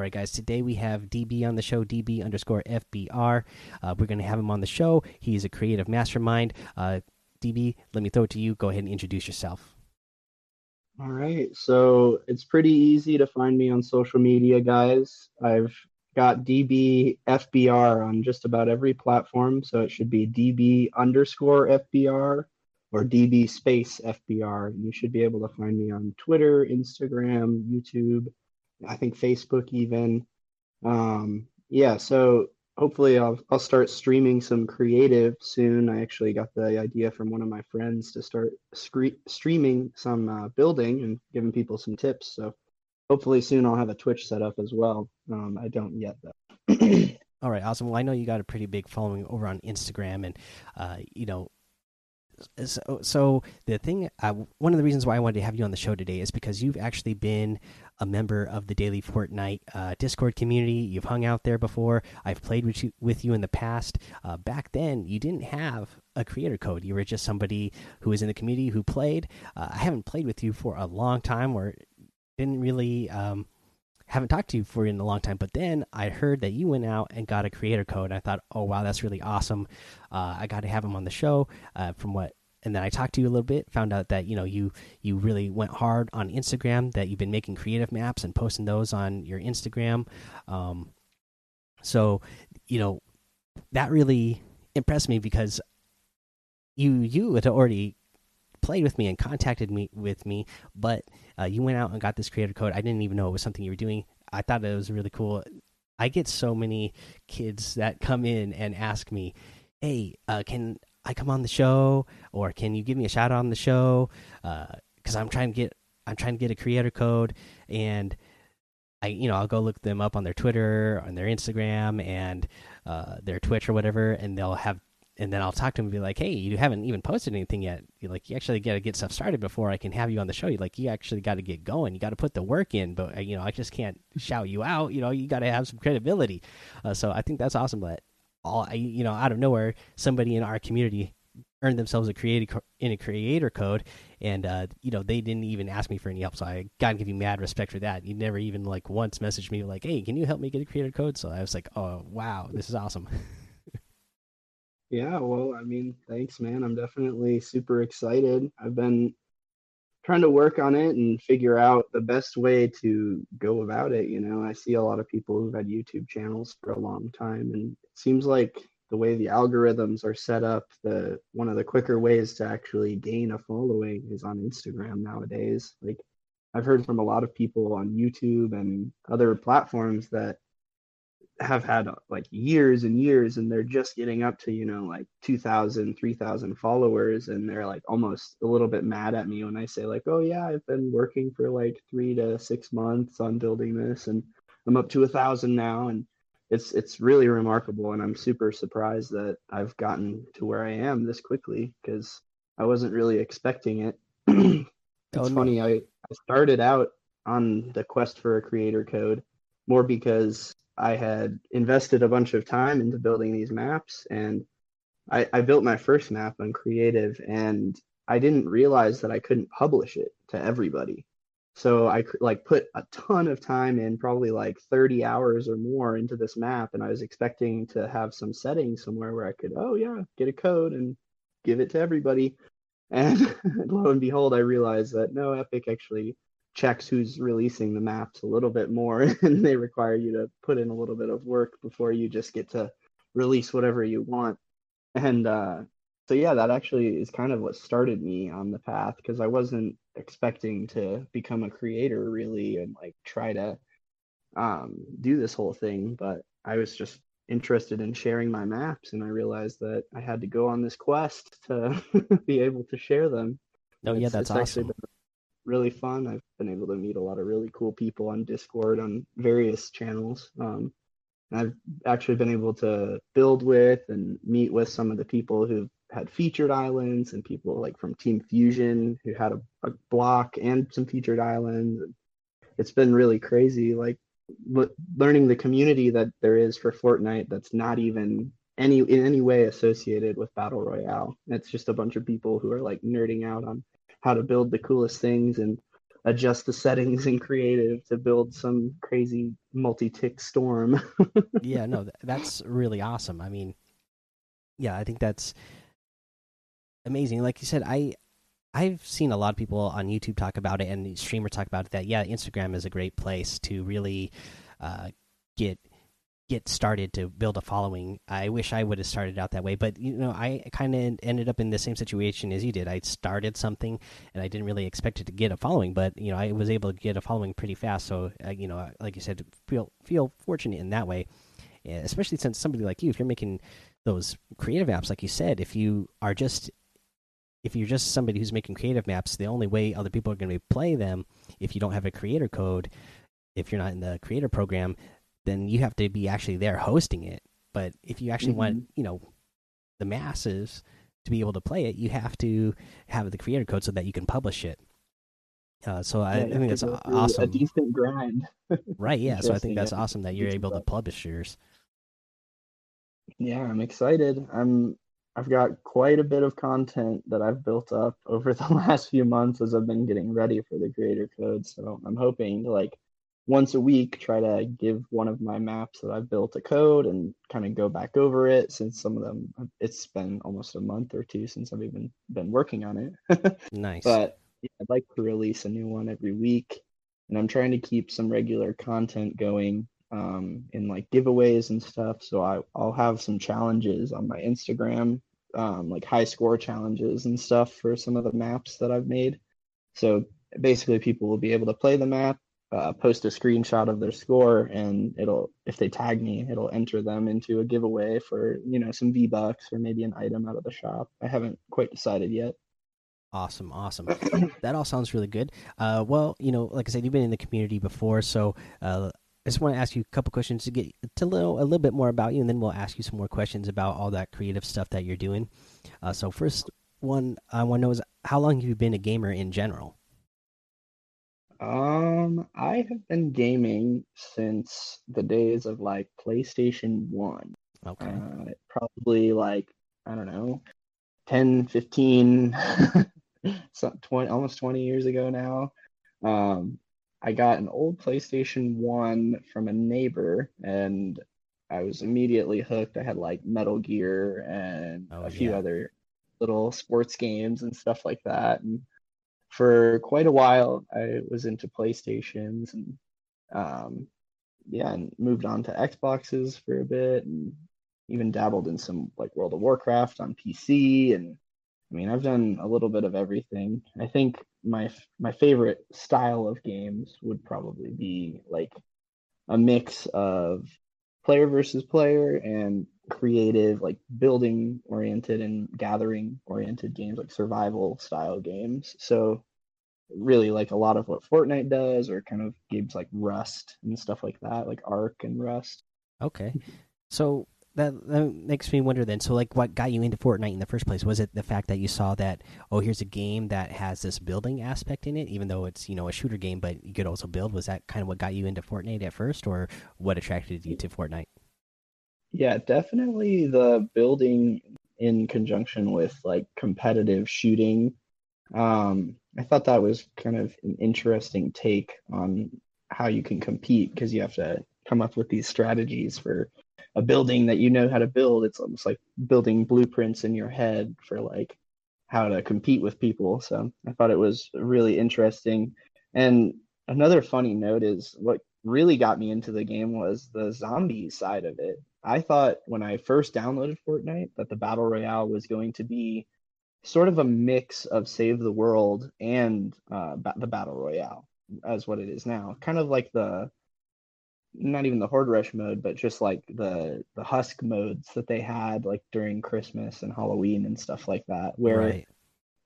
All right, guys. Today we have DB on the show, DB underscore FBR. Uh, we're going to have him on the show. He's a creative mastermind. Uh, DB, let me throw it to you. Go ahead and introduce yourself. All right. So it's pretty easy to find me on social media, guys. I've got DB FBR on just about every platform. So it should be DB underscore FBR or DB space FBR. You should be able to find me on Twitter, Instagram, YouTube I think Facebook even. Um, yeah, so hopefully I'll I'll start streaming some creative soon. I actually got the idea from one of my friends to start scre- streaming some uh, building and giving people some tips. So hopefully soon I'll have a Twitch set up as well. Um, I don't yet though. All right, awesome. Well, I know you got a pretty big following over on Instagram, and uh, you know so, so the thing uh, one of the reasons why i wanted to have you on the show today is because you've actually been a member of the daily fortnite uh, discord community. You've hung out there before. I've played with you, with you in the past. Uh, back then you didn't have a creator code. You were just somebody who was in the community who played. Uh, i haven't played with you for a long time or didn't really um, haven't talked to you for in a long time. But then i heard that you went out and got a creator code. I thought oh wow that's really awesome. Uh, i got to have him on the show uh, from what and then i talked to you a little bit found out that you know you you really went hard on instagram that you've been making creative maps and posting those on your instagram um, so you know that really impressed me because you you had already played with me and contacted me with me, but uh, you went out and got this creator code. I didn't even know it was something you were doing. I thought it was really cool. I get so many kids that come in and ask me, "Hey, uh, can I come on the show, or can you give me a shout out on the show?" Because uh, I'm trying to get I'm trying to get a creator code, and I you know I'll go look them up on their Twitter, on their Instagram, and uh, their Twitch or whatever, and they'll have and then I'll talk to him and be like, "Hey, you haven't even posted anything yet. You're like, you actually got to get stuff started before I can have you on the show. You like, you actually got to get going. You got to put the work in. But uh, you know, I just can't shout you out. You know, you got to have some credibility. Uh, so I think that's awesome. That all you know, out of nowhere, somebody in our community earned themselves a creator in a creator code, and uh, you know, they didn't even ask me for any help. So I gotta give you mad respect for that. You never even like once messaged me like, "Hey, can you help me get a creator code?" So I was like, "Oh, wow, this is awesome." Yeah, well, I mean, thanks, man. I'm definitely super excited. I've been trying to work on it and figure out the best way to go about it. You know, I see a lot of people who've had YouTube channels for a long time, and it seems like the way the algorithms are set up, the one of the quicker ways to actually gain a following is on Instagram nowadays. Like I've heard from a lot of people on YouTube and other platforms that have had uh, like years and years and they're just getting up to you know like 2000 3000 followers and they're like almost a little bit mad at me when i say like oh yeah i've been working for like three to six months on building this and i'm up to a thousand now and it's it's really remarkable and i'm super surprised that i've gotten to where i am this quickly because i wasn't really expecting it it's oh, funny. I, I started out on the quest for a creator code more because I had invested a bunch of time into building these maps and I, I built my first map on creative and I didn't realize that I couldn't publish it to everybody. So I like put a ton of time in, probably like 30 hours or more into this map, and I was expecting to have some settings somewhere where I could, oh yeah, get a code and give it to everybody. And lo and behold, I realized that no, Epic actually checks who's releasing the maps a little bit more and they require you to put in a little bit of work before you just get to release whatever you want. And uh, so yeah that actually is kind of what started me on the path because i wasn't expecting to become a creator really and like try to um, do this whole thing but i was just interested in sharing my maps and i realized that i had to go on this quest to be able to share them. Oh yeah that's awesome really fun. I've been able to meet a lot of really cool people on Discord on various channels. Um, I've actually been able to build with and meet with some of the people who've had featured islands and people like from Team Fusion who had a, a block and some featured islands. It's been really crazy, like learning the community that there is for Fortnite that's not even any in any way associated with Battle Royale. It's just a bunch of people who are like nerding out on how to build the coolest things and adjust the settings in creative to build some crazy multi-tick storm. yeah, no, that's really awesome. I mean, yeah, I think that's amazing. Like you said, I I've seen a lot of people on YouTube talk about it and streamers talk about it. That yeah, Instagram is a great place to really uh, get get started to build a following. I wish I would have started out that way, but you know, I kind of ended up in the same situation as you did. I started something and I didn't really expect it to get a following, but you know, I was able to get a following pretty fast. So, uh, you know, like you said, feel feel fortunate in that way, especially since somebody like you, if you're making those creative apps, like you said, if you are just if you're just somebody who's making creative maps, the only way other people are going to play them if you don't have a creator code, if you're not in the creator program, then you have to be actually there hosting it. But if you actually mm -hmm. want, mm-hmm. you know, the masses to be able to play it, you have to have the creator code so that you can publish it. Uh, so yeah, I, I, think that's awesome. A decent grind, right? Yeah. so I think that's awesome that you're able to publish yours. Yeah, I'm excited. I'm I've got quite a bit of content that I've built up over the last few months as I've been getting ready for the creator code. So I'm hoping to like once a week try to give one of my maps that I've built a code and kind of go back over it since some of them it's been almost a month or two since I've even been working on it. nice. But yeah, I'd like to release a new one every week and I'm trying to keep some regular content going um, in like giveaways and stuff. So I, I'll have some challenges on my Instagram, um, like high score challenges and stuff for some of the maps that I've made. So basically people will be able to play the map uh, post a screenshot of their score and it'll if they tag me it'll enter them into a giveaway for you know some v bucks or maybe an item out of the shop i haven't quite decided yet awesome awesome that all sounds really good uh, well you know like i said you've been in the community before so uh, I just want to ask you a couple questions to get to know a little bit more about you, and then we'll ask you some more questions about all that creative stuff that you're doing. Uh, so, first one I want to know is how long have you been a gamer in general? Um, I have been gaming since the days of like PlayStation 1. Okay. Uh, probably like, I don't know, 10, 15, so 20, almost 20 years ago now. Um, I got an old PlayStation 1 from a neighbor and I was immediately hooked. I had like Metal Gear and oh, a few yeah. other little sports games and stuff like that. And for quite a while I was into PlayStations and um, yeah, and moved on to Xboxes for a bit and even dabbled in some like World of Warcraft on PC and I mean I've done a little bit of everything. I think my my favorite style of games would probably be like a mix of player versus player and creative like building oriented and gathering oriented games like survival style games. So really like a lot of what fortnite does or kind of games like rust and stuff like that like ark and rust. Okay. So that, that makes me wonder then so like what got you into fortnite in the first place? Was it the fact that you saw that oh here's a game that has this building aspect in it even though it's you know a shooter game but you could also build? Was that kind of what got you into fortnite at first or what attracted you to fortnite? Yeah, definitely the building in conjunction with like competitive shooting. Um, I thought that was kind of an interesting take on how you can compete because you have to come up with these strategies for a building that you know how to build. It's almost like building blueprints in your head for like how to compete with people. So I thought it was really interesting. And another funny note is what really got me into the game was the zombie side of it. I thought when I first downloaded Fortnite that the battle royale was going to be sort of a mix of save the world and uh, the battle royale as what it is now. Kind of like the not even the horde rush mode, but just like the the husk modes that they had like during Christmas and Halloween and stuff like that, where right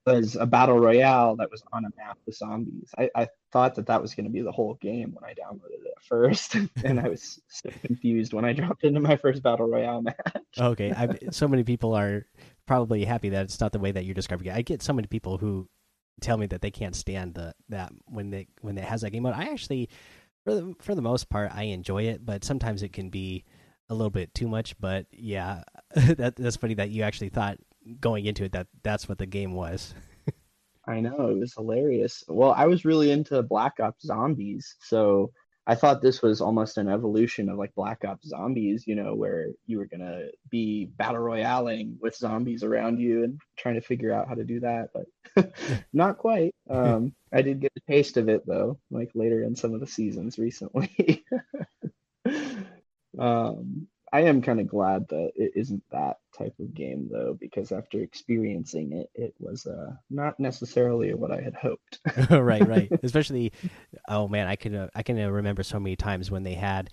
was a battle royale that was on a map with zombies. I, I thought that that was going to be the whole game when I downloaded it first, and I was so confused when I dropped into my first battle royale match. okay, I, so many people are probably happy that it's not the way that you're describing it. I get so many people who tell me that they can't stand the that when they when it has that game mode. I actually, for the for the most part, I enjoy it, but sometimes it can be a little bit too much. But yeah, that that's funny that you actually thought going into it that that's what the game was. I know it was hilarious. Well, I was really into Black Ops Zombies, so I thought this was almost an evolution of like Black Ops Zombies, you know, where you were gonna be battle royaling with zombies around you and trying to figure out how to do that, but not quite. Um, I did get a taste of it though, like later in some of the seasons recently. um, I am kind of glad that it isn't that type of game though, because after experiencing it, it was uh, not necessarily what I had hoped. right, right. Especially, oh man, I can uh, I can uh, remember so many times when they had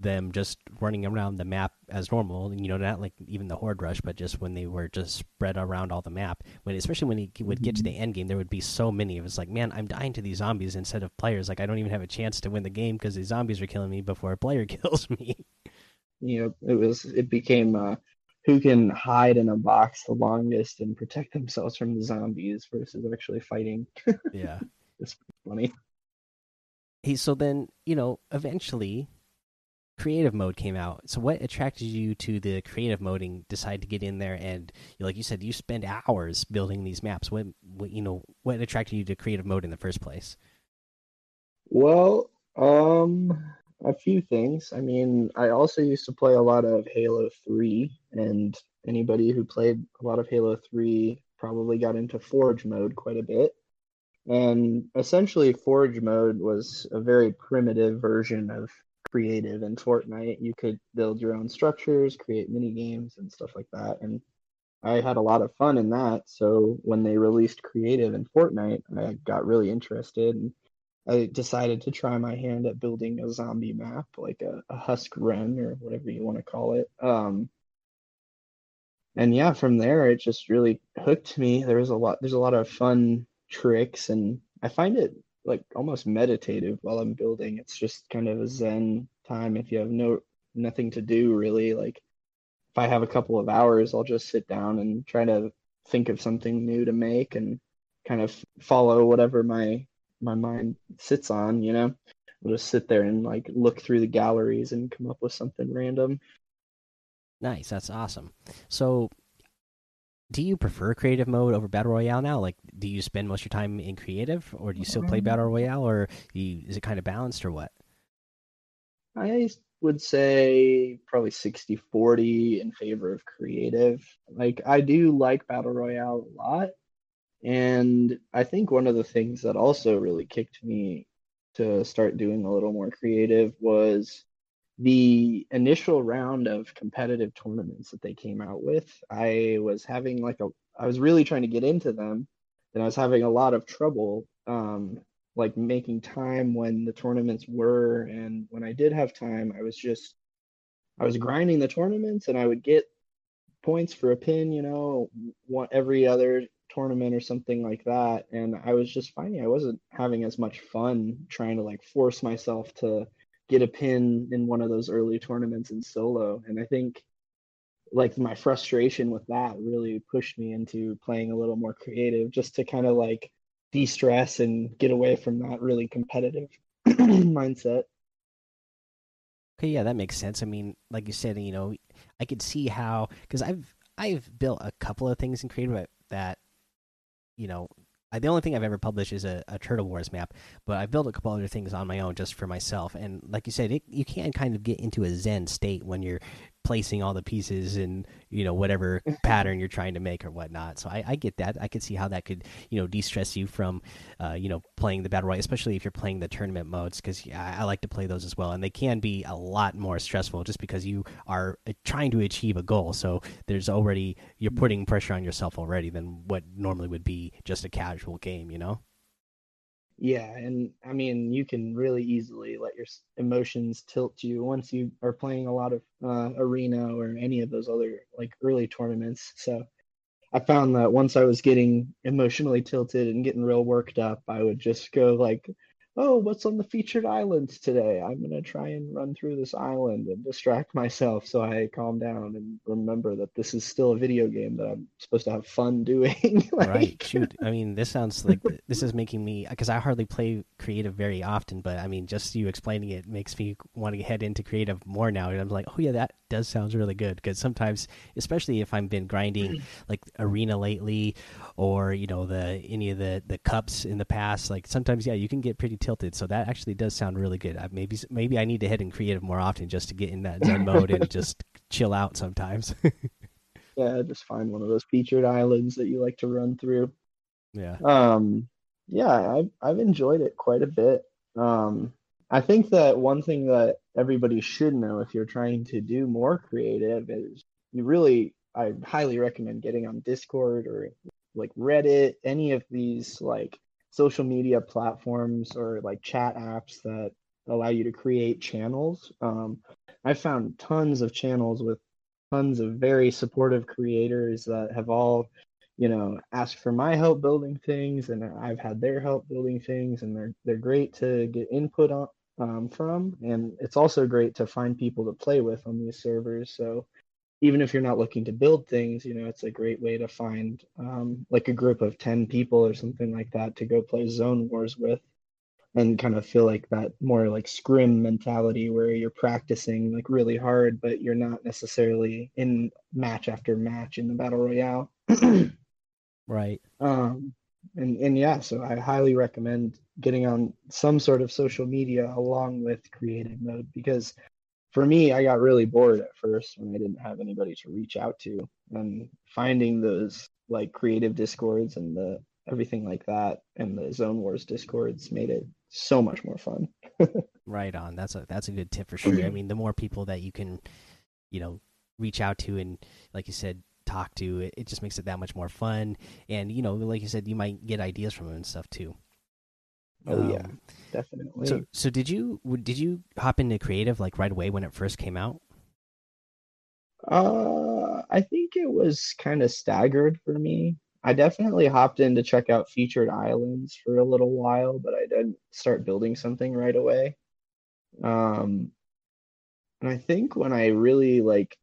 them just running around the map as normal. You know, not like even the horde rush, but just when they were just spread around all the map. When especially when he would get to the mm-hmm. end game, there would be so many. It was like, man, I'm dying to these zombies instead of players. Like I don't even have a chance to win the game because these zombies are killing me before a player kills me you know it was it became uh, who can hide in a box the longest and protect themselves from the zombies versus actually fighting. yeah, it's funny. Hey, so then you know eventually creative mode came out. So what attracted you to the creative mode and decide to get in there and like you said you spend hours building these maps. What, what you know what attracted you to creative mode in the first place? Well, um a few things. I mean, I also used to play a lot of Halo 3, and anybody who played a lot of Halo 3 probably got into Forge mode quite a bit. And essentially, Forge mode was a very primitive version of creative in Fortnite. You could build your own structures, create mini games, and stuff like that. And I had a lot of fun in that. So when they released creative in Fortnite, I got really interested. And I decided to try my hand at building a zombie map, like a, a husk run or whatever you want to call it. Um, and yeah, from there it just really hooked me. There was a lot. There's a lot of fun tricks, and I find it like almost meditative while I'm building. It's just kind of a zen time if you have no nothing to do really. Like if I have a couple of hours, I'll just sit down and try to think of something new to make and kind of follow whatever my my mind sits on, you know. I'll just sit there and like look through the galleries and come up with something random. Nice, that's awesome. So, do you prefer creative mode over battle royale now? Like, do you spend most of your time in creative, or do you still play battle um. royale, or you, is it kind of balanced, or what? I would say probably 60 40 in favor of creative. Like, I do like battle royale a lot, and I think one of the things that also really kicked me to start doing a little more creative was the initial round of competitive tournaments that they came out with. I was having like a, I was really trying to get into them, and I was having a lot of trouble, um, like making time when the tournaments were, and when I did have time, I was just, I was grinding the tournaments, and I would get points for a pin, you know, one every other tournament or something like that. And i was just finding i wasn't having as much fun trying to like force myself to get a pin in one of those early tournaments in solo. And i think like my frustration with that really pushed me into playing a little more creative just to kind of like de-stress and get away from that really competitive mindset. Okay yeah that makes sense. I mean like you said you know i could see how because i've i've built a couple of things in creative that you know, I, the only thing I've ever published is a, a, Turtle Wars map, but I've built a couple other things on my own just for myself. And like you said, it, you can kind of get into a zen state when you're placing all the pieces in you know whatever pattern you're trying to make or whatnot. So I, I get that. I could see how that could you know de-stress you from uh, you know playing the battle royale, especially if you're playing the tournament modes because I, I, like to play those as well, and they can be a lot more stressful just because you are uh, trying to achieve a goal. So there's already you're putting pressure on yourself already than what normally would be just a casual game. You know. Yeah, and I mean, you can really easily let your emotions tilt you once you are playing a lot of uh, arena or any of those other like early tournaments. So I found that once I was getting emotionally tilted and getting real worked up, I would just go like, oh, what's on the featured islands today? I'm gonna try and run through this island and distract myself so I calm down and remember that this is still a video game that I'm supposed to have fun doing. like... Right. Shoot. I mean, this sounds like this is making me because I hardly play creative very often, but I mean, just you explaining it makes me want to head into creative more now. And I'm like, oh yeah, that does sounds really good because sometimes, especially if I've been grinding like arena lately, or you know the any of the the cups in the past, like sometimes yeah, you can get pretty tilted. So that actually does sound really good. I, maybe maybe I need to head in creative more often just to get in that zen mode and just chill out sometimes. yeah, just find one of those featured islands that you like to run through. Yeah. Um. Yeah, I've I've enjoyed it quite a bit. Um. I think that one thing that everybody should know if you're trying to do more creative is you really I highly recommend getting on Discord or like Reddit, any of these like social media platforms or like chat apps that allow you to create channels. Um, I found tons of channels with tons of very supportive creators that have all, you know, asked for my help building things, and I've had their help building things, and they're they're great to get input on um, from, and it's also great to find people to play with on these servers. So even if you're not looking to build things, you know, it's a great way to find um, like a group of 10 people or something like that to go play zone wars with and kind of feel like that more like scrim mentality where you're practicing like really hard, but you're not necessarily in match after match in the battle royale. right. Um, and, and yeah, so I highly recommend getting on some sort of social media along with creative mode because for me, I got really bored at first when I didn't have anybody to reach out to, and finding those like creative discords and the everything like that and the Zone Wars discords made it so much more fun. right on. That's a that's a good tip for sure. I mean, the more people that you can, you know, reach out to and like you said, talk to, it, it just makes it that much more fun. And you know, like you said, you might get ideas from them and stuff too. Oh um, yeah, definitely. So, so did you did you hop into creative like right away when it first came out? Uh, I think it was kind of staggered for me. I definitely hopped in to check out featured islands for a little while, but I didn't start building something right away. Um, and I think when I really like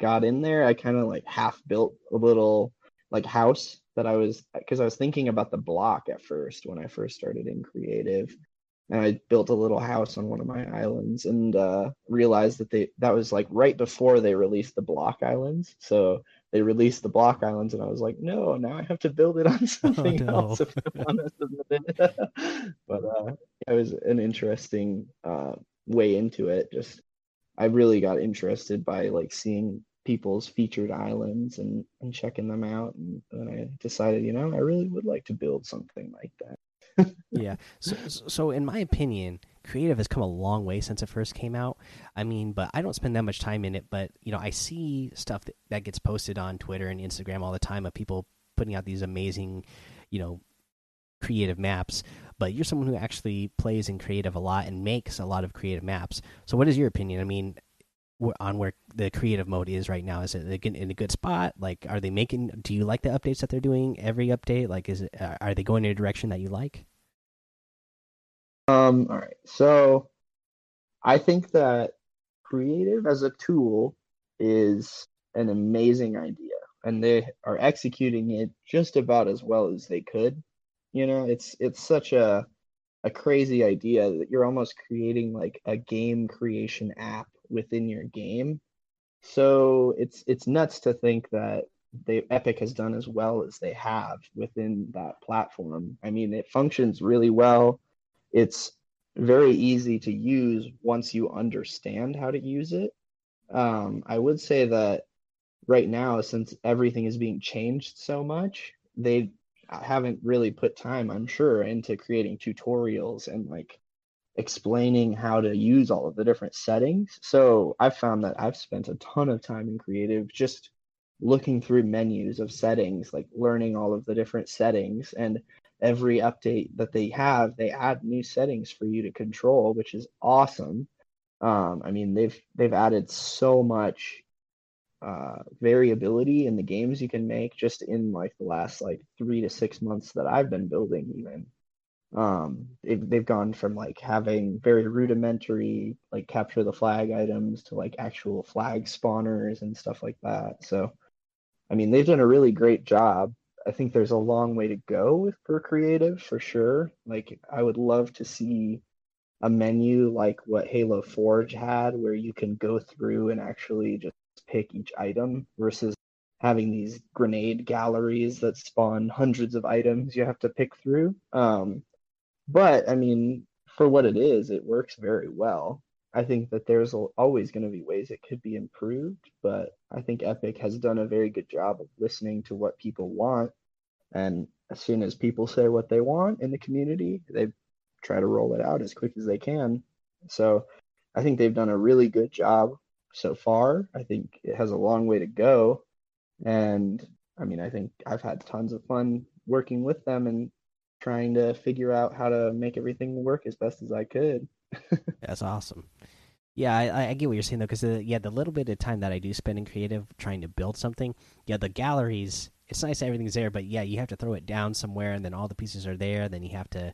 got in there, I kind of like half built a little like house that I was because I was thinking about the block at first when I first started in creative. And I built a little house on one of my islands and uh, realized that they that was like right before they released the block islands. So they released the block islands, and I was like, no, now I have to build it on oh, something oh, no. else if I want to submit it. but uh, it was an interesting uh, way into it. Just I really got interested by like seeing people's featured islands and, and checking them out. And then I decided, you know, I really would like to build something like that. yeah. So, so, in my opinion, creative has come a long way since it first came out. I mean, but I don't spend that much time in it. But, you know, I see stuff that, that gets posted on Twitter and Instagram all the time of people putting out these amazing, you know, creative maps but you're someone who actually plays in creative a lot and makes a lot of creative maps so what is your opinion i mean on where the creative mode is right now? Is it in a good spot? Like, are they making? Do you like the updates that they're doing every update? Like, is it are they going in a direction that you like? Um. All right. So, I think that creative as a tool is an amazing idea, and they are executing it just about as well as they could. You know, it's it's such a a crazy idea that you're almost creating like a game creation app within your game. So it's it's nuts to think that they Epic has done as well as they have within that platform. I mean, it functions really well. It's very easy to use once you understand how to use it. Um, I would say that right now, since everything is being changed so much, they haven't really put time, I'm sure, into creating tutorials and like explaining how to use all of the different settings. So I've found that I've spent a ton of time in creative just looking through menus of settings, like learning all of the different settings. And every update that they have, they add new settings for you to control, which is awesome. Um, I mean, they've they've added so much uh, variability in the games you can make just in like the last like three to six months that I've been building even Um, they've, they've gone from like having very rudimentary like capture the flag items to like actual flag spawners and stuff like that. So, I mean, they've done a really great job. I think there's a long way to go with for creative for sure. Like, I would love to see a menu like what Halo Forge had, where you can go through and actually just pick each item versus having these grenade galleries that spawn hundreds of items you have to pick through. Um, but I mean, for what it is, it works very well. I think that there's always going to be ways it could be improved, but I think Epic has done a very good job of listening to what people want. And as soon as people say what they want in the community, they try to roll it out as quick as they can. So I think they've done a really good job so far. I think it has a long way to go. And I mean, I think I've had tons of fun working with them and trying to figure out how to make everything work as best as I could. That's awesome. Yeah, I, I, get what you're saying though, because yeah, the little bit of time that I do spend in creative trying to build something, yeah, the galleries, it's nice everything's there, but yeah, you have to throw it down somewhere, and then all the pieces are there. Then you have to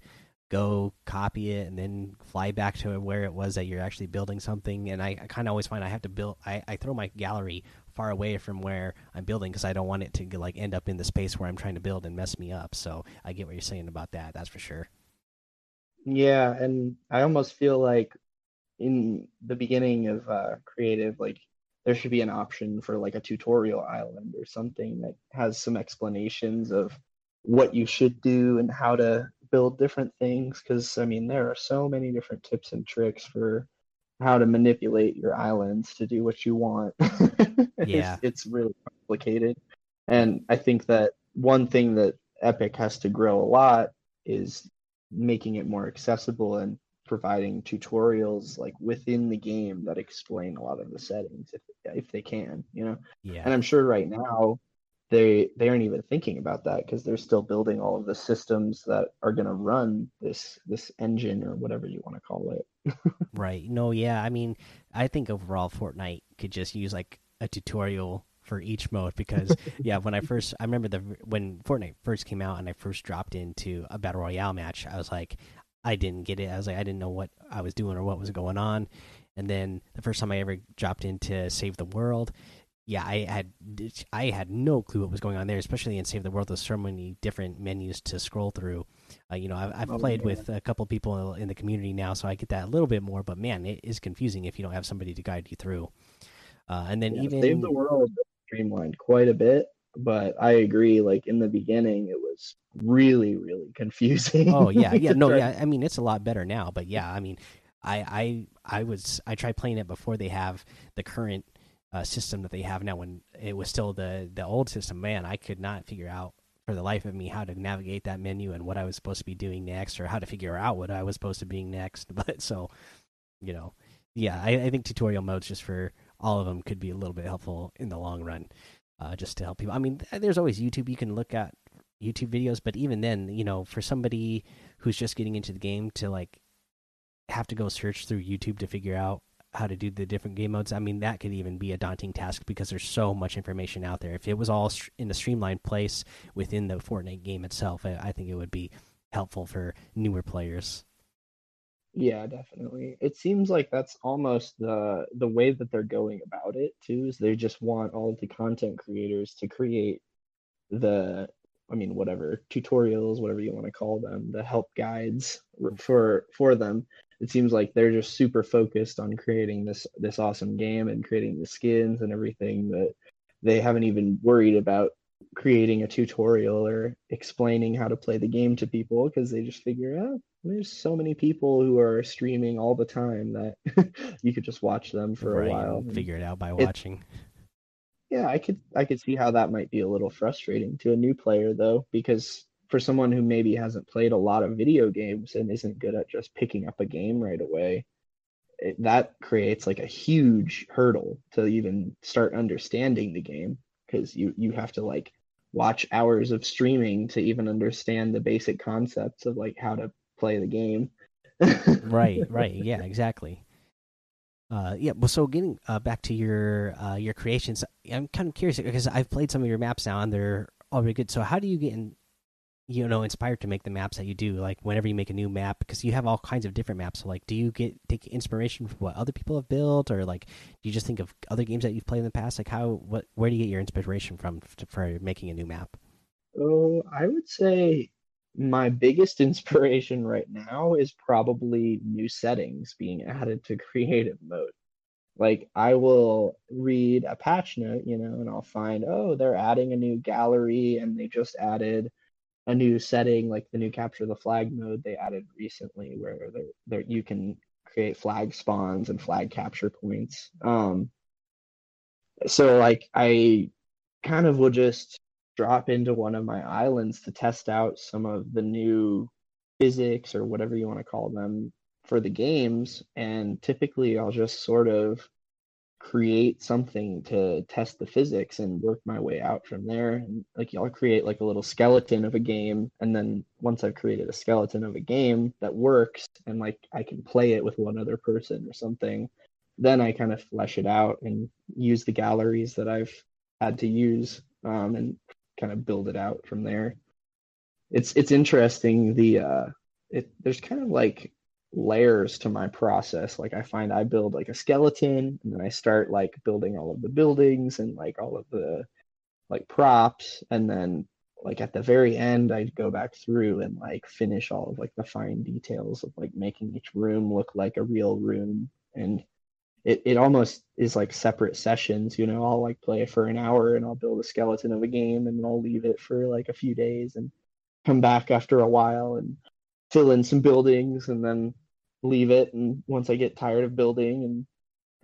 go copy it and then fly back to where it was that you're actually building something. And I, I kind of always find I have to build. I, I throw my gallery far away from where I'm building because I don't want it to like end up in the space where I'm trying to build and mess me up. So I get what you're saying about that. That's for sure. Yeah, and I almost feel like in the beginning of uh, creative, like there should be an option for like a tutorial island or something that has some explanations of what you should do and how to build different things because i mean there are so many different tips and tricks for how to manipulate your islands to do what you want. yeah. It's, it's, really complicated. And I think that one thing that Epic has to grow a lot is making it more accessible and providing tutorials like within the game that explain a lot of the settings if if they can, you know. Yeah. And I'm sure right now they they aren't even thinking about that because they're still building all of the systems that are going to run this this engine or whatever you want to call it. Right. No yeah i mean i think overall fortnite could just use like a tutorial for each mode because yeah when i first i remember the when fortnite first came out and i first dropped into a battle royale match i was like i didn't get it. I was like i didn't know what i was doing or what was going on. And then the first time i ever dropped into save the world yeah, I had I had no clue what was going on there, especially in Save the World. There's so many different menus to scroll through. Uh, you know, I've, I've oh, played yeah. with a couple people in the community now, so I get that a little bit more. But man, it is confusing if you don't have somebody to guide you through. Uh, and then yeah, even Save the World streamlined quite a bit, but I agree. Like in the beginning, it was really really confusing. Oh yeah, yeah, no, yeah. I mean, it's a lot better now, but yeah, I mean, I I I was I tried playing it before they have the current uh, system that they have now. When it was still the the old system, man, I could not figure out for the life of me how to navigate that menu and what I was supposed to be doing next, or how to figure out what I was supposed to be next. But so, you know, yeah, I, I think tutorial modes just for all of them could be a little bit helpful in the long run, uh, just to help people. I mean, there's always YouTube you can look at YouTube videos, but even then, you know, for somebody who's just getting into the game to like have to go search through YouTube to figure out how to do the different game modes, I mean that could even be a daunting task because there's so much information out there. If it was all in a streamlined place within the Fortnite game itself, I, think it would be helpful for newer players. Yeah, definitely. It seems like that's almost the the way that they're going about it too. Is they just want all of the content creators to create the I mean whatever tutorials, whatever you want to call them, the help guides for for them it seems like they're just super focused on creating this this awesome game and creating the skins and everything that they haven't even worried about creating a tutorial or explaining how to play the game to people because they just figure out oh, there's so many people who are streaming all the time that you could just watch them for right, a while figure it out by watching. Yeah i could i could see how that might be a little frustrating to a new player though because for someone who maybe hasn't played a lot of video games and isn't good at just picking up a game right away it, that creates like a huge hurdle to even start understanding the game because you you have to like watch hours of streaming to even understand the basic concepts of like how to play the game. Right right. Yeah exactly. Uh yeah well so getting uh, back to your uh your creations i'm kind of curious because i've played some of your maps now and they're all really good. So how do you get in you know inspired to make the maps that you do like whenever you make a new map because you have all kinds of different maps. So like do you get take inspiration from what other people have built? Or like do you just think of other games that you've played in the past? Like how what where do you get your inspiration from for making a new map? Oh i would say my biggest inspiration right now is probably new settings being added to creative mode. Like I will read a patch note, you know, and I'll find, oh, they're adding a new gallery and they just added a new setting like the new capture the flag mode they added recently where there there you can create flag spawns and flag capture points. Um so like i kind of will just drop into one of my islands to test out some of the new physics or whatever you want to call them for the games and typically i'll just sort of create something to test the physics and work my way out from there. And like I'll create like a little skeleton of a game, and then once I've created a skeleton of a game that works, and like I can play it with one other person or something, then I kind of flesh it out and use the galleries that I've had to use um, and kind of build it out from there. It's it's interesting the uh, it there's kind of like layers to my process. Like i find i build like a skeleton and then i start like building all of the buildings and like all of the like props. And then like at the very end i go back through and like finish all of like the fine details of like making each room look like a real room. And it, it almost is like separate sessions you know? I'll like play for an hour and i'll build a skeleton of a game and i'll leave it for like a few days and come back after a while and fill in some buildings and then leave it and once I get tired of building and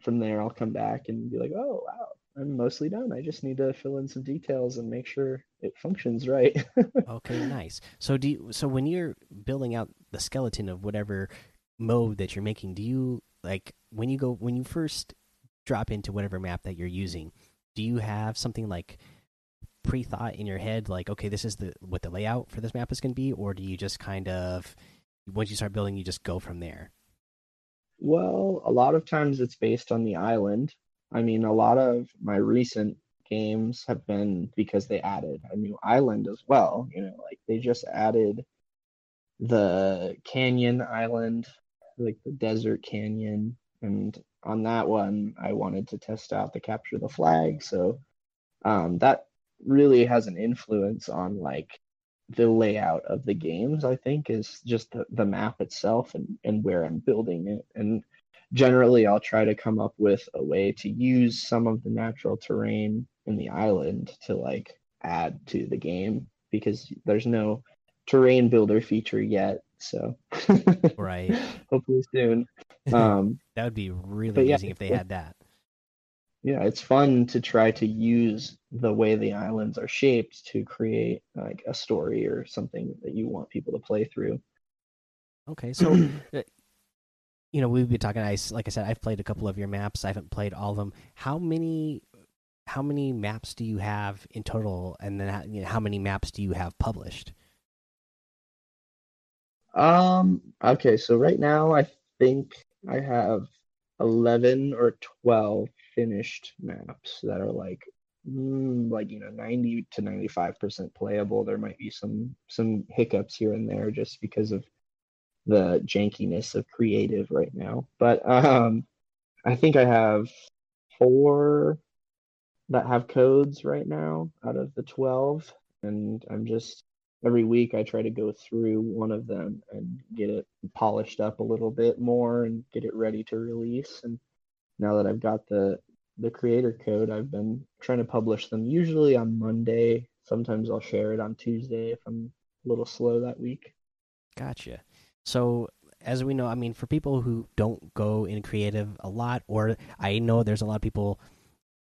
from there I'll come back and be like, "Oh, wow, I'm mostly done. I just need to fill in some details and make sure it functions right." okay, nice. So do you, so when you're building out the skeleton of whatever mode that you're making, do you like when you go when you first drop into whatever map that you're using, do you have something like pre-thought in your head like, okay, this is the what the layout for this map is going to be or do you just kind of once you start building, you just go from there? Well, a lot of times it's based on the island. I mean, a lot of my recent games have been because they added a new island as well. You know, like they just added the canyon island, like the desert canyon. And on that one, I wanted to test out the capture the flag. So um, that really has an influence on like the layout of the games i think is just the, the map itself and, and where i'm building it. And generally i'll try to come up with a way to use some of the natural terrain in the island to like add to the game because there's no terrain builder feature yet so. Right. Hopefully soon. Um that would be really amazing yeah, if they had that yeah, it's fun to try to use the way the islands are shaped to create like a story or something that you want people to play through. Okay, so uh, you know we've been talking. I like I said, I've played a couple of your maps. I haven't played all of them. How many how many maps do you have in total, and then you know, how many maps do you have published? Um. Okay, so right now I think I have eleven or twelve finished maps that are like mm, like you know 90 to 95 percent playable. There might be some some hiccups here and there just because of the jankiness of creative right now. But um i think i have four that have codes right now out of the 12 and i'm just every week i try to go through one of them and get it polished up a little bit more and get it ready to release and now that I've got the the creator code, I've been trying to publish them usually on Monday. Sometimes I'll share it on Tuesday if I'm a little slow that week. Gotcha. So as we know, I mean, for people who don't go in creative a lot, or I know there's a lot of people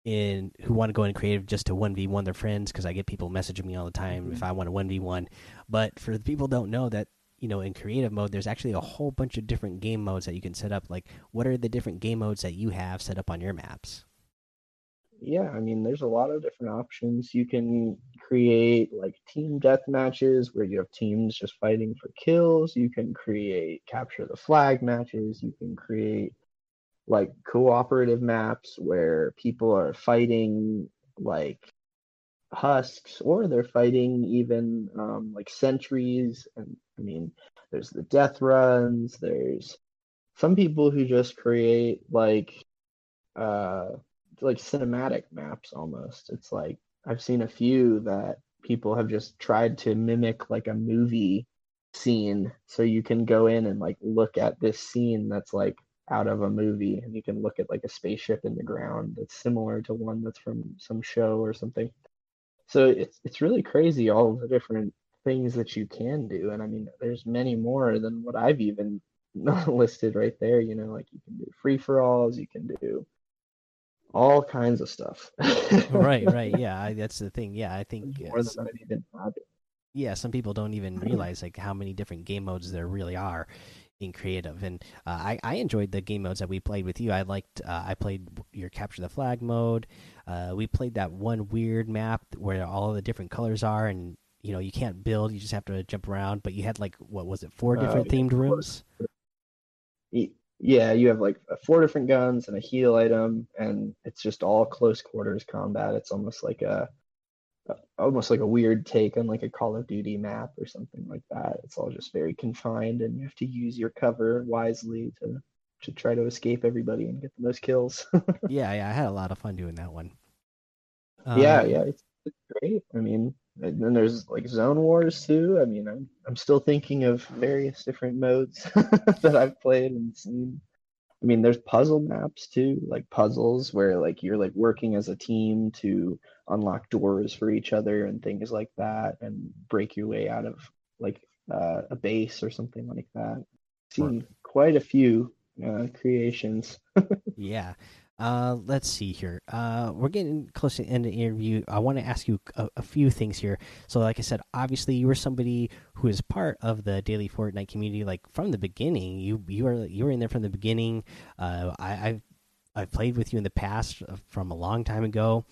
in who want to go in creative just to one v one their friends because I get people messaging me all the time mm -hmm. if I want a one v one. But for the people don't know that you know in creative mode there's actually a whole bunch of different game modes that you can set up. Like what are the different game modes that you have set up on your maps? Yeah i mean there's a lot of different options. You can create like team death matches where you have teams just fighting for kills. You can create capture the flag matches. You can create like cooperative maps where people are fighting like husks or they're fighting even um, like sentries and i mean there's the death runs there's some people who just create like uh like cinematic maps almost. It's like i've seen a few that people have just tried to mimic like a movie scene. So you can go in and like look at this scene that's like out of a movie and you can look at like a spaceship in the ground that's similar to one that's from some show or something. So it's it's really crazy all the different things that you can do and i mean there's many more than what i've even listed right there you know like you can do free for alls you can do all kinds of stuff. Right right yeah that's the thing yeah i think more than i even yeah some people don't even realize like how many different game modes there really are in creative and uh, I, I enjoyed the game modes that we played with you i liked uh, i played your capture the flag mode uh, we played that one weird map where all the different colors are and you know you can't build you just have to jump around but you had like what was it four different yeah, themed rooms yeah you have like four different guns and a heal item and it's just all close quarters combat it's almost like a almost like a weird take on like a Call of Duty map or something like that. It's all just very confined, and you have to use your cover wisely to to try to escape everybody and get the most kills. yeah, yeah, I had a lot of fun doing that one. Um, yeah, yeah, it's, it's great. I mean, and then there's like zone wars too. I mean, I'm I'm still thinking of various different modes that I've played and seen. I mean, there's puzzle maps too, like puzzles where like you're like working as a team to unlock doors for each other and things like that, and break your way out of like uh, a base or something like that. Seen quite a few uh, creations. yeah. Uh, let's see here. Uh, we're getting close to the end of the interview. I want to ask you a, a, few things here. So, like I said, obviously you were somebody who is part of the daily Fortnite community, like from the beginning. You you were you were in there from the beginning. Uh, I, have I've played with you in the past uh, from a long time ago.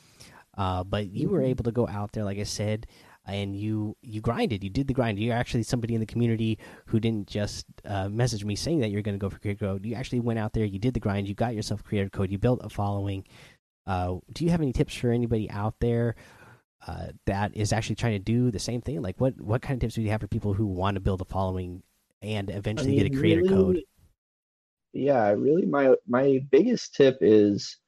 Uh, but you were mm-hmm. able to go out there, like I said, and you you grinded. You did the grind. You're actually somebody in the community who didn't just uh, message me saying that you're going to go for creator code. You actually went out there you did the grind you got yourself creator code you built a following. Uh, do you have any tips for anybody out there uh, that is actually trying to do the same thing? Like what what kind of tips do you have for people who want to build a following and eventually I mean, get a creator really, code yeah really my my biggest tip is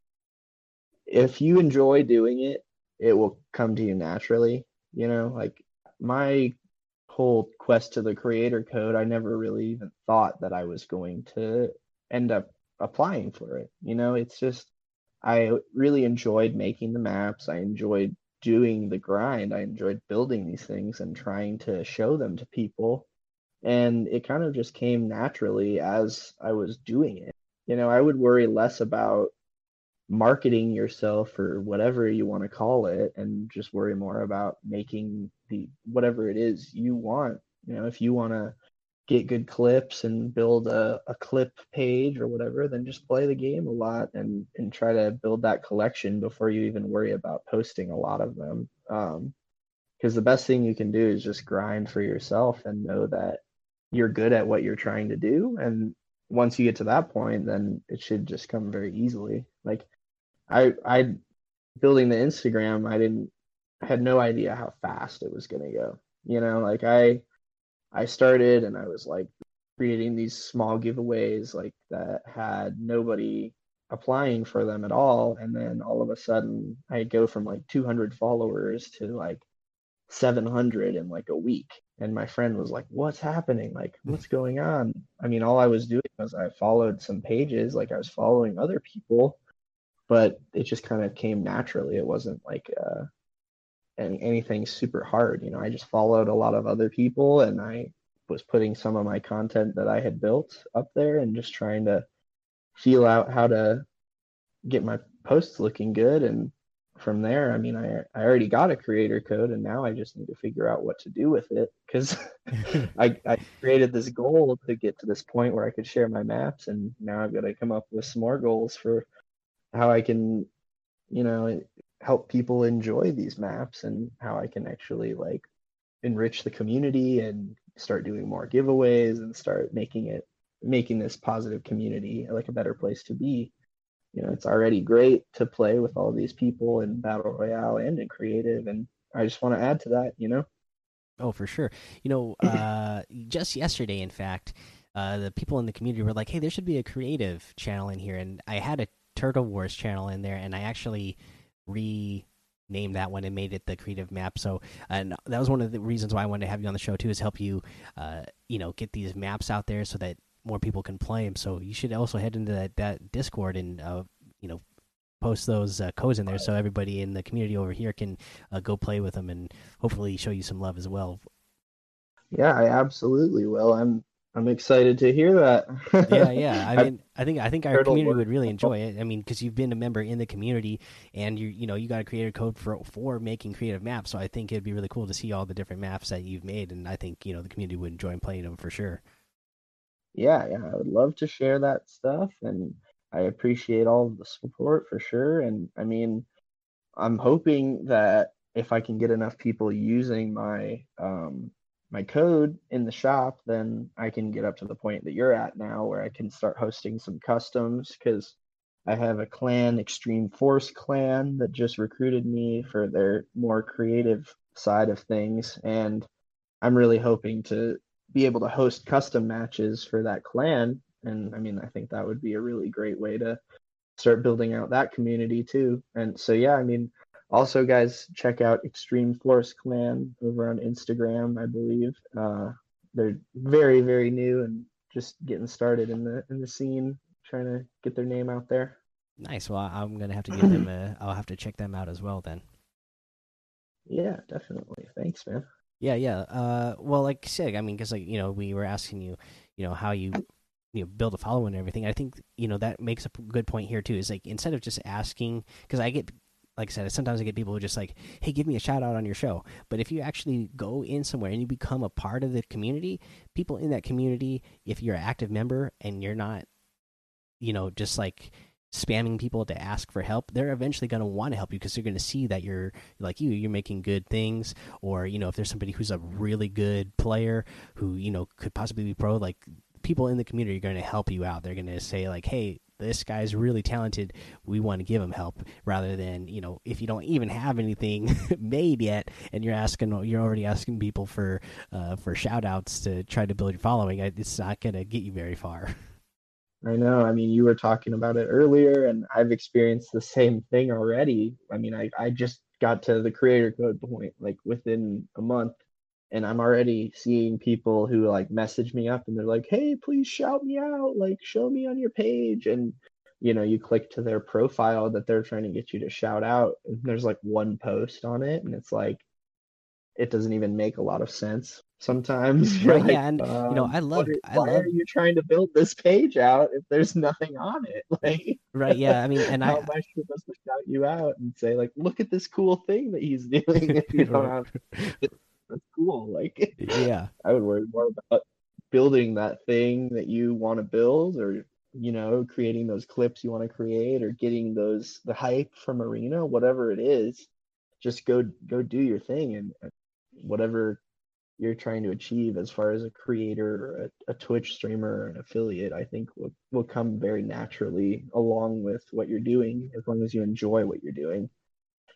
if you enjoy doing it it will come to you naturally you know, like my whole quest to the creator code, I never really even thought that I was going to end up applying for it. You know, it's just I really enjoyed making the maps. I enjoyed doing the grind. I enjoyed building these things and trying to show them to people. And it kind of just came naturally as I was doing it. You know, I would worry less about marketing yourself or whatever you want to call it and just worry more about making the whatever it is you want. You know if you want to get good clips and build a, a clip page or whatever then just play the game a lot and and try to build that collection before you even worry about posting a lot of them. Um because the best thing you can do is just grind for yourself and know that you're good at what you're trying to do. And once you get to that point then it should just come very easily. Like I I building the Instagram, I didn't had no idea how fast it was gonna go. You know, like I I started and I was like creating these small giveaways like that had nobody applying for them at all and then all of a sudden I go from like 200 followers to like 700 in like a week and my friend was like what's happening like what's going on i mean all i was doing was i followed some pages like i was following other people but it just kind of came naturally. It wasn't like uh, any, anything super hard. You know, I just followed a lot of other people and I was putting some of my content that I had built up there and just trying to feel out how to get my posts looking good. And from there, I mean, I, I already got a creator code and now I just need to figure out what to do with it because I, I created this goal to get to this point where I could share my maps. And now I've got to come up with some more goals for how I can, you know, help people enjoy these maps and how I can actually like enrich the community and start doing more giveaways and start making it making this positive community like a better place to be. You know, it's already great to play with all these people in battle royale and in creative and I just want to add to that, you know. Oh, for sure. You know, uh, just yesterday, in fact, uh, the people in the community were like, "Hey, there should be a creative channel in here," and I had a Turtle Wars channel in there, and I actually renamed that one and made it the creative map. So, and that was one of the reasons why I wanted to have you on the show too, is help you, uh, you know, get these maps out there so that more people can play them. So you should also head into that, that Discord and, uh, you know, post those uh, codes in there so everybody in the community over here can uh, go play with them and hopefully show you some love as well. Yeah, I absolutely will. I'm I'm excited to hear that. yeah, yeah. I mean, I think I think our community would really enjoy it. I mean, because you've been a member in the community, and you you know you got a creator code for for making creative maps. So I think it'd be really cool to see all the different maps that you've made, and I think you know the community would enjoy playing them for sure. Yeah, yeah. I would love to share that stuff, and I appreciate all the support for sure. And I mean, I'm hoping that if I can get enough people using my um, my code in the shop, then I can get up to the point that you're at now, where I can start hosting some customs. Because I have a clan, Extreme Force clan, that just recruited me for their more creative side of things, and I'm really hoping to be able to host custom matches for that clan and I mean, I think that would be a really great way to start building out that community too. And so, yeah, I mean, also, guys, check out Extreme Force Clan over on Instagram. I believe uh, they're very, very new and just getting started in the in the scene, trying to get their name out there. Nice. Well, I'm gonna have to give them. A, I'll have to check them out as well then. Yeah, definitely. Thanks, man. Yeah, yeah. Uh, well, like said, I mean, because like you know, we were asking you, you know, how you you know build a following and everything i think you know that makes a good point here too is like instead of just asking because i get like i said sometimes i get people who just like hey give me a shout out on your show but if you actually go in somewhere and you become a part of the community people in that community if you're an active member and you're not you know just like spamming people to ask for help they're eventually going to want to help you because they're going to see that you're like you you're making good things or you know if there's somebody who's a really good player who you know could possibly be pro like people in the community are going to help you out. They're going to say like, "Hey, this guy's really talented. We want to give him help." Rather than you know, if you don't even have anything made yet, and you're asking, you're already asking people for uh, for shout outs to try to build your following. It's not going to get you very far. I know. I mean, you were talking about it earlier, and I've experienced the same thing already. I mean, I I just got to the creator code point like within a month and I'm already seeing people who like message me up and they're like, "Hey, please shout me out, like show me on your page." And you know, you click to their profile that they're trying to get you to shout out, and there's like one post on it, and it's like it doesn't even make a lot of sense sometimes. Right, like, yeah, and um, you know, I love. Why, I why love... are you trying to build this page out if there's nothing on it? Like, right, yeah. I mean, and how I, am I supposed to shout you out and say like, look at this cool thing that he's doing if you don't have that's cool. Like, yeah, I would worry more about building that thing that you want to build, or you know, creating those clips you want to create, or getting those the hype from Arena, whatever it is. Just go go do your thing, and, whatever you're trying to achieve as far as a creator or a, a Twitch streamer or an affiliate, I think will, will come very naturally along with what you're doing as long as you enjoy what you're doing.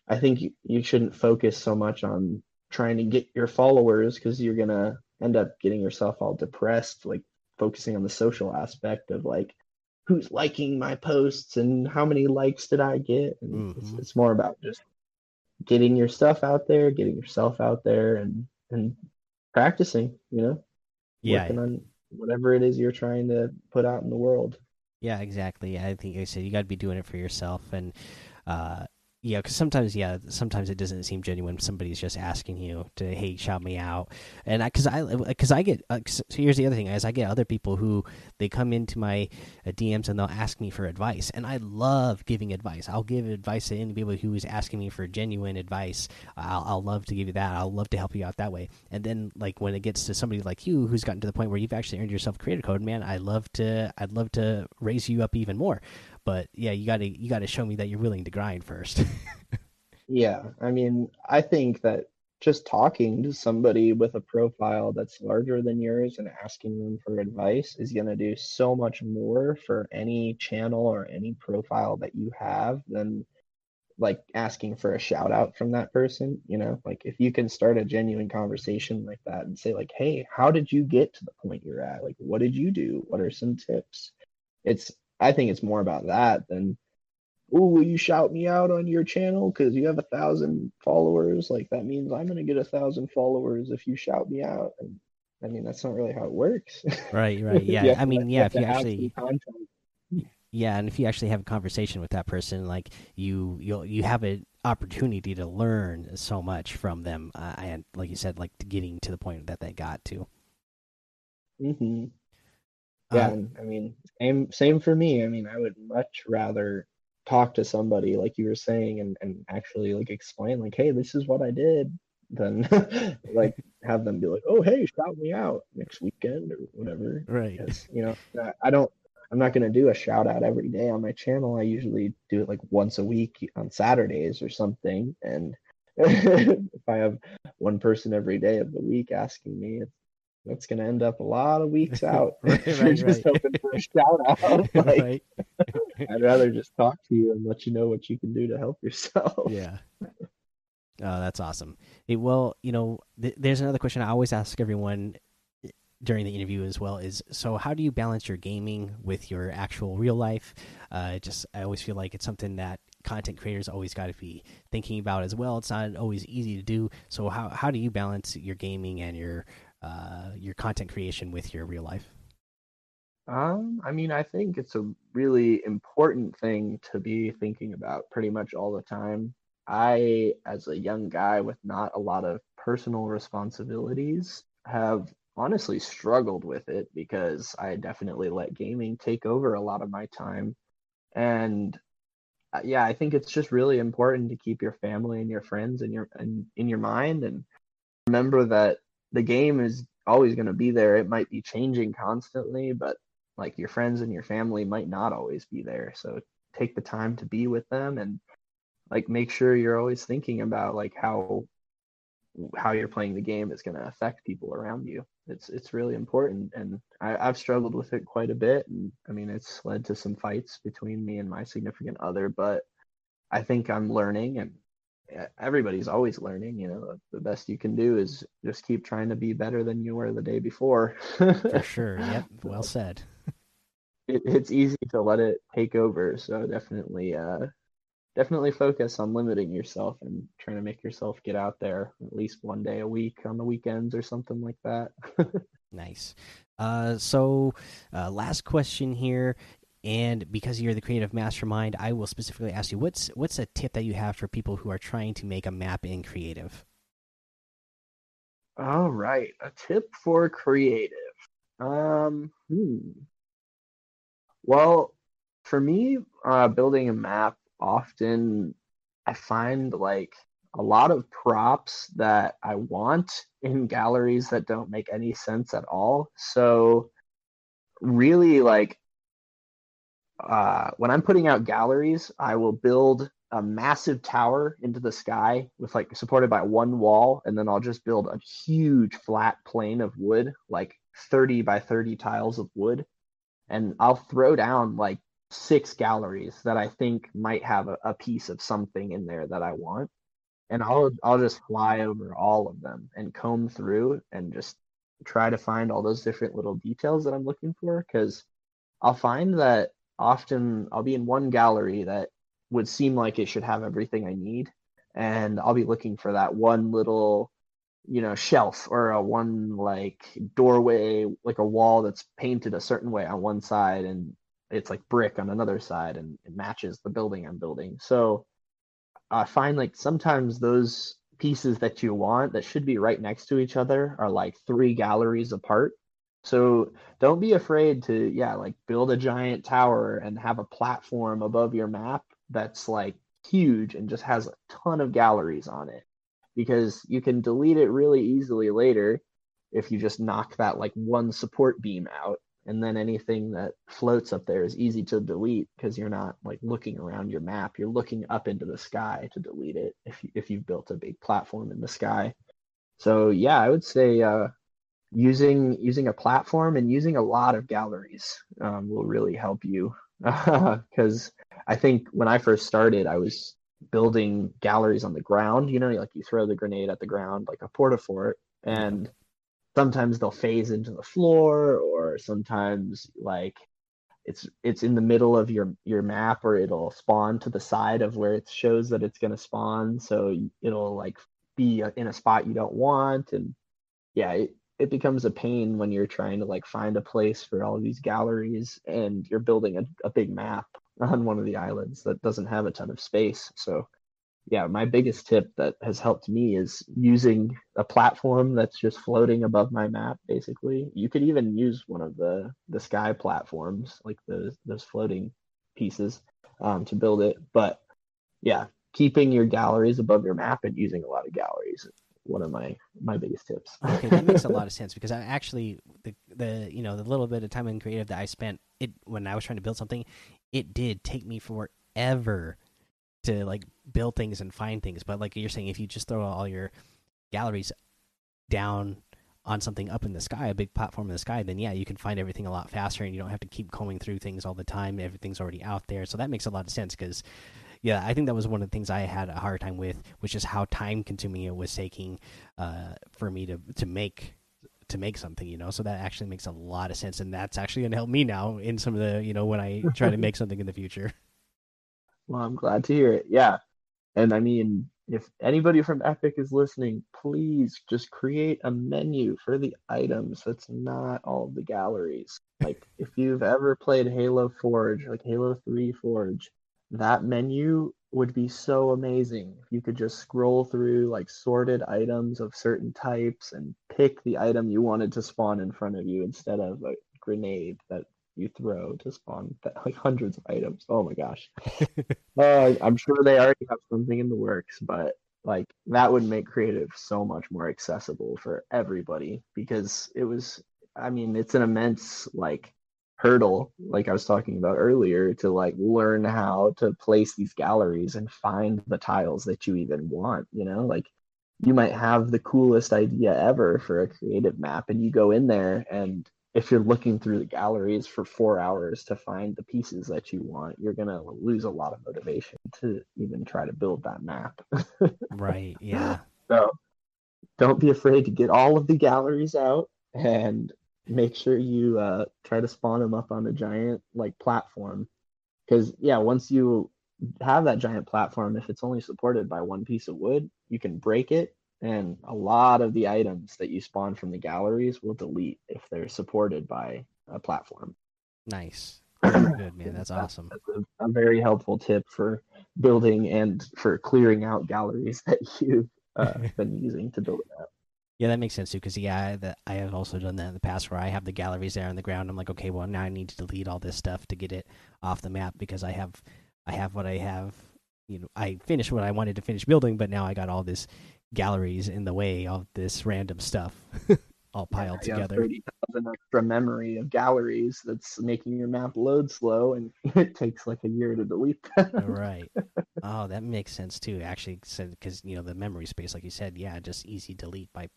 I think you, you shouldn't focus so much on trying to get your followers because you're gonna end up getting yourself all depressed, like focusing on the social aspect of like who's liking my posts and how many likes did I get. And mm-hmm. it's, it's more about just getting your stuff out there, getting yourself out there, and and practicing. You know, yeah, working on whatever it is you're trying to put out in the world. Yeah, exactly. I think I said you got to be doing it for yourself, and uh, yeah, because sometimes, yeah, sometimes it doesn't seem genuine. Somebody's just asking you to, hey, shout me out, and I, because I, because I get, uh, so here's the other thing is I get other people who they come into my uh, DMs and they'll ask me for advice, and I love giving advice. I'll give advice to anybody who is asking me for genuine advice. I'll, I'll love to give you that. I'll love to help you out that way. And then, like when it gets to somebody like you who's gotten to the point where you've actually earned yourself creator code, man, I love to, I'd love to raise you up even more. But yeah, you gotta you gotta show me that you're willing to grind first. yeah, I mean, I think that just talking to somebody with a profile that's larger than yours and asking them for advice is going to do so much more for any channel or any profile that you have than like asking for a shout out from that person you know? Like if you can start a genuine conversation like that and say like hey how did you get to the point you're at? Like what did you do? What are some tips? It's i think it's more about that than oh will you shout me out on your channel? Because you have a thousand followers. Like that means i'm going to get a thousand followers if you shout me out. And i mean that's not really how it works. Right right. Yeah. i mean yeah if you actually yeah and if you actually have a conversation with that person like you you'll you have an opportunity to learn so much from them uh, and like you said like getting to the point that they got to. Mm-hmm. Yeah uh, i mean same same for me i mean i would much rather talk to somebody like you were saying and, and actually like explain like hey this is what i did than like have them be like oh hey shout me out next weekend or whatever right because you know i don't I'm not going to do a shout out every day on my channel. I usually do it like once a week on Saturdays or something. And if I have one person every day of the week asking me, that's going to end up a lot of weeks out. right, right, just right. hoping for a shout out. Like, I'd rather just talk to you and let you know what you can do to help yourself. Yeah. Oh, that's awesome. It, well, you know, th there's another question I always ask everyone during the interview as well is so how do you balance your gaming with your actual real life uh, just i always feel like it's something that content creators always got to be thinking about as well it's not always easy to do so how, how do you balance your gaming and your uh, your content creation with your real life um i mean i think it's a really important thing to be thinking about pretty much all the time i as a young guy with not a lot of personal responsibilities have honestly struggled with it because I definitely let gaming take over a lot of my time. And uh, yeah, I think it's just really important to keep your family and your friends in your in, in your mind and remember that the game is always going to be there. It might be changing constantly, but like your friends and your family might not always be there. So take the time to be with them and like make sure you're always thinking about like how how you're playing the game is going to affect people around you. It's it's really important, and I, I've struggled with it quite a bit. And I mean, it's led to some fights between me and my significant other, but I think I'm learning, and everybody's always learning. You know, the best you can do is just keep trying to be better than you were the day before. For sure. Yep. Well said. It, it's easy to let it take over. So definitely, uh, definitely focus on limiting yourself and trying to make yourself get out there at least one day a week on the weekends or something like that. nice. Uh, so, uh, last question here, and because you're the creative mastermind, I will specifically ask you what's what's a tip that you have for people who are trying to make a map in creative. All right, a tip for creative. Um, hmm. Well, for me, uh, building a map often I find like a lot of props that I want in galleries that don't make any sense at all. So really like uh, when I'm putting out galleries, I will build a massive tower into the sky with like supported by one wall, and then I'll just build a huge flat plane of wood, like 30 by 30 tiles of wood. And I'll throw down like six galleries that I think might have a, a, piece of something in there that I want. And I'll I'll just fly over all of them and comb through and just try to find all those different little details that I'm looking for because I'll find that often I'll be in one gallery that would seem like it should have everything I need and I'll be looking for that one little you know shelf or a one like doorway like a wall that's painted a certain way on one side and it's like brick on another side and it matches the building I'm building. So I find like sometimes those pieces that you want that should be right next to each other are like three galleries apart. So don't be afraid to yeah, like build a giant tower and have a platform above your map that's like huge and just has a ton of galleries on it because you can delete it really easily later if you just knock that like one support beam out and then anything that floats up there is easy to delete because you're not like looking around your map. You're looking up into the sky to delete it if, you, if you've built a big platform in the sky. So yeah i would say uh, using using a platform and using a lot of galleries um, will really help you because i think when i first started i was building galleries on the ground. You know, like you throw the grenade at the ground like a porta fort, and sometimes they'll phase into the floor, or sometimes like it's it's in the middle of your your map, or it'll spawn to the side of where it shows that it's going to spawn. So it'll like be in a spot you don't want, and yeah, it, it becomes a pain when you're trying to like find a place for all these galleries and you're building a, a big map on one of the islands that doesn't have a ton of space. So yeah, my biggest tip that has helped me is using a platform that's just floating above my map. Basically, you could even use one of the the sky platforms, like those those floating pieces, um, to build it. But yeah, keeping your galleries above your map and using a lot of galleries one of my my biggest tips. okay, that makes a lot of sense because I actually the the you know the little bit of time in creative that I spent it when I was trying to build something, it did take me forever to like build things and find things. But like you're saying, if you just throw all your galleries down on something up in the sky, a big platform in the sky, then yeah, you can find everything a lot faster, and you don't have to keep combing through things all the time. Everything's already out there, so that makes a lot of sense because yeah, I think that was one of the things I had a hard time with, which is how time consuming it was taking uh, for me to to make to make something, you know. So that actually makes a lot of sense, and that's actually going to help me now in some of the, you know, when I try to make something in the future. Well, I'm glad to hear it. Yeah, and I mean, if anybody from Epic is listening, please just create a menu for the items that's not all of the galleries. Like if you've ever played Halo Forge, like Halo 3 Forge, that menu would be so amazing if you could just scroll through like sorted items of certain types and pick the item you wanted to spawn in front of you instead of a grenade that you throw to spawn like hundreds of items. Oh my gosh. uh, I'm sure they already have something in the works, but like that would make creative so much more accessible for everybody because it was I mean, it's an immense like hurdle like i was talking about earlier to like learn how to place these galleries and find the tiles that you even want you know? Like you might have the coolest idea ever for a creative map and you go in there and if you're looking through the galleries for four hours to find the pieces that you want you're going to lose a lot of motivation to even try to build that map. Right yeah. So don't be afraid to get all of the galleries out and make sure you uh, try to spawn them up on a giant like platform. Because yeah once you have that giant platform if it's only supported by one piece of wood you can break it and a lot of the items that you spawn from the galleries will delete if they're supported by a platform. Nice. Very good man. That's awesome. that's a, a very helpful tip for building and for clearing out galleries that you've uh, been using to build it up yeah, that makes sense too. Because yeah, that I have also done that in the past, where I have the galleries there on the ground. I'm like, okay, well now I need to delete all this stuff to get it off the map because I have, I have what I have. You know, I finished what I wanted to finish building, but now I got all this galleries in the way of this random stuff all piled yeah, together. Thirty thousand extra memory of galleries that's making your map load slow, and it takes like a year to delete them. right. Oh, that makes sense too. Actually, because you know the memory space, like you said, yeah, just easy delete by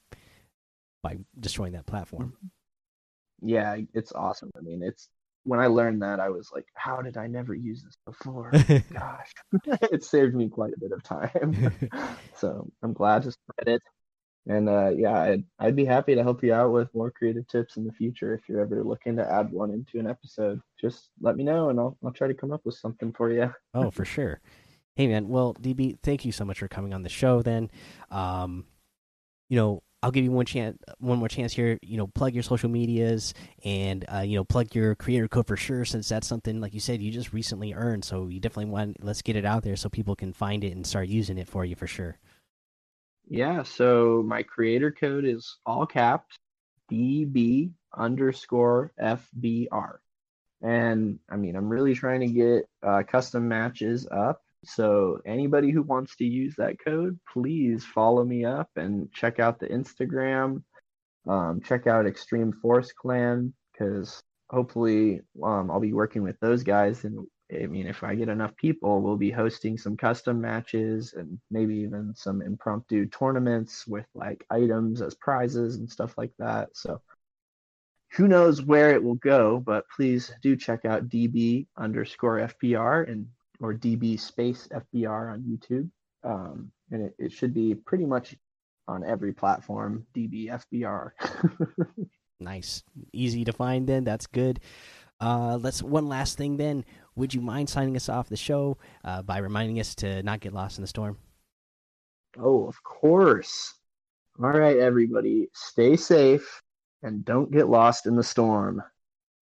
by destroying that platform. Mm-hmm. Yeah, it's awesome. I mean, it's when I learned that, I was like, how did I never use this before? Gosh, it saved me quite a bit of time. so I'm glad to spread it. And uh, yeah, I'd, I'd be happy to help you out with more creative tips in the future. If you're ever looking to add one into an episode, just let me know and I'll, I'll try to come up with something for you. oh, for sure. Hey, man. Well, DB, thank you so much for coming on the show then. Um, you know, I'll give you one chance, one more chance here. You know, plug your social medias and uh, you know, plug your creator code for sure, since that's something like you said you just recently earned. So you definitely want let's get it out there so people can find it and start using it for you for sure. Yeah, so my creator code is all caps DB underscore FBR. And I mean, I'm really trying to get uh, custom matches up. So anybody who wants to use that code, please follow me up and check out the Instagram. Um, check out Extreme Force Clan because hopefully um, I'll be working with those guys and I mean, if I get enough people, we'll be hosting some custom matches and maybe even some impromptu tournaments with like items as prizes and stuff like that. So who knows where it will go, but please do check out DB underscore FBR and or DB space FBR on YouTube. Um, and it, it should be pretty much on every platform, DB FBR. nice. Easy to find then. That's good. Uh, let's one last thing then. Would you mind signing us off the show uh, by reminding us to not get lost in the storm? Oh, of course. All right, everybody, stay safe and don't get lost in the storm.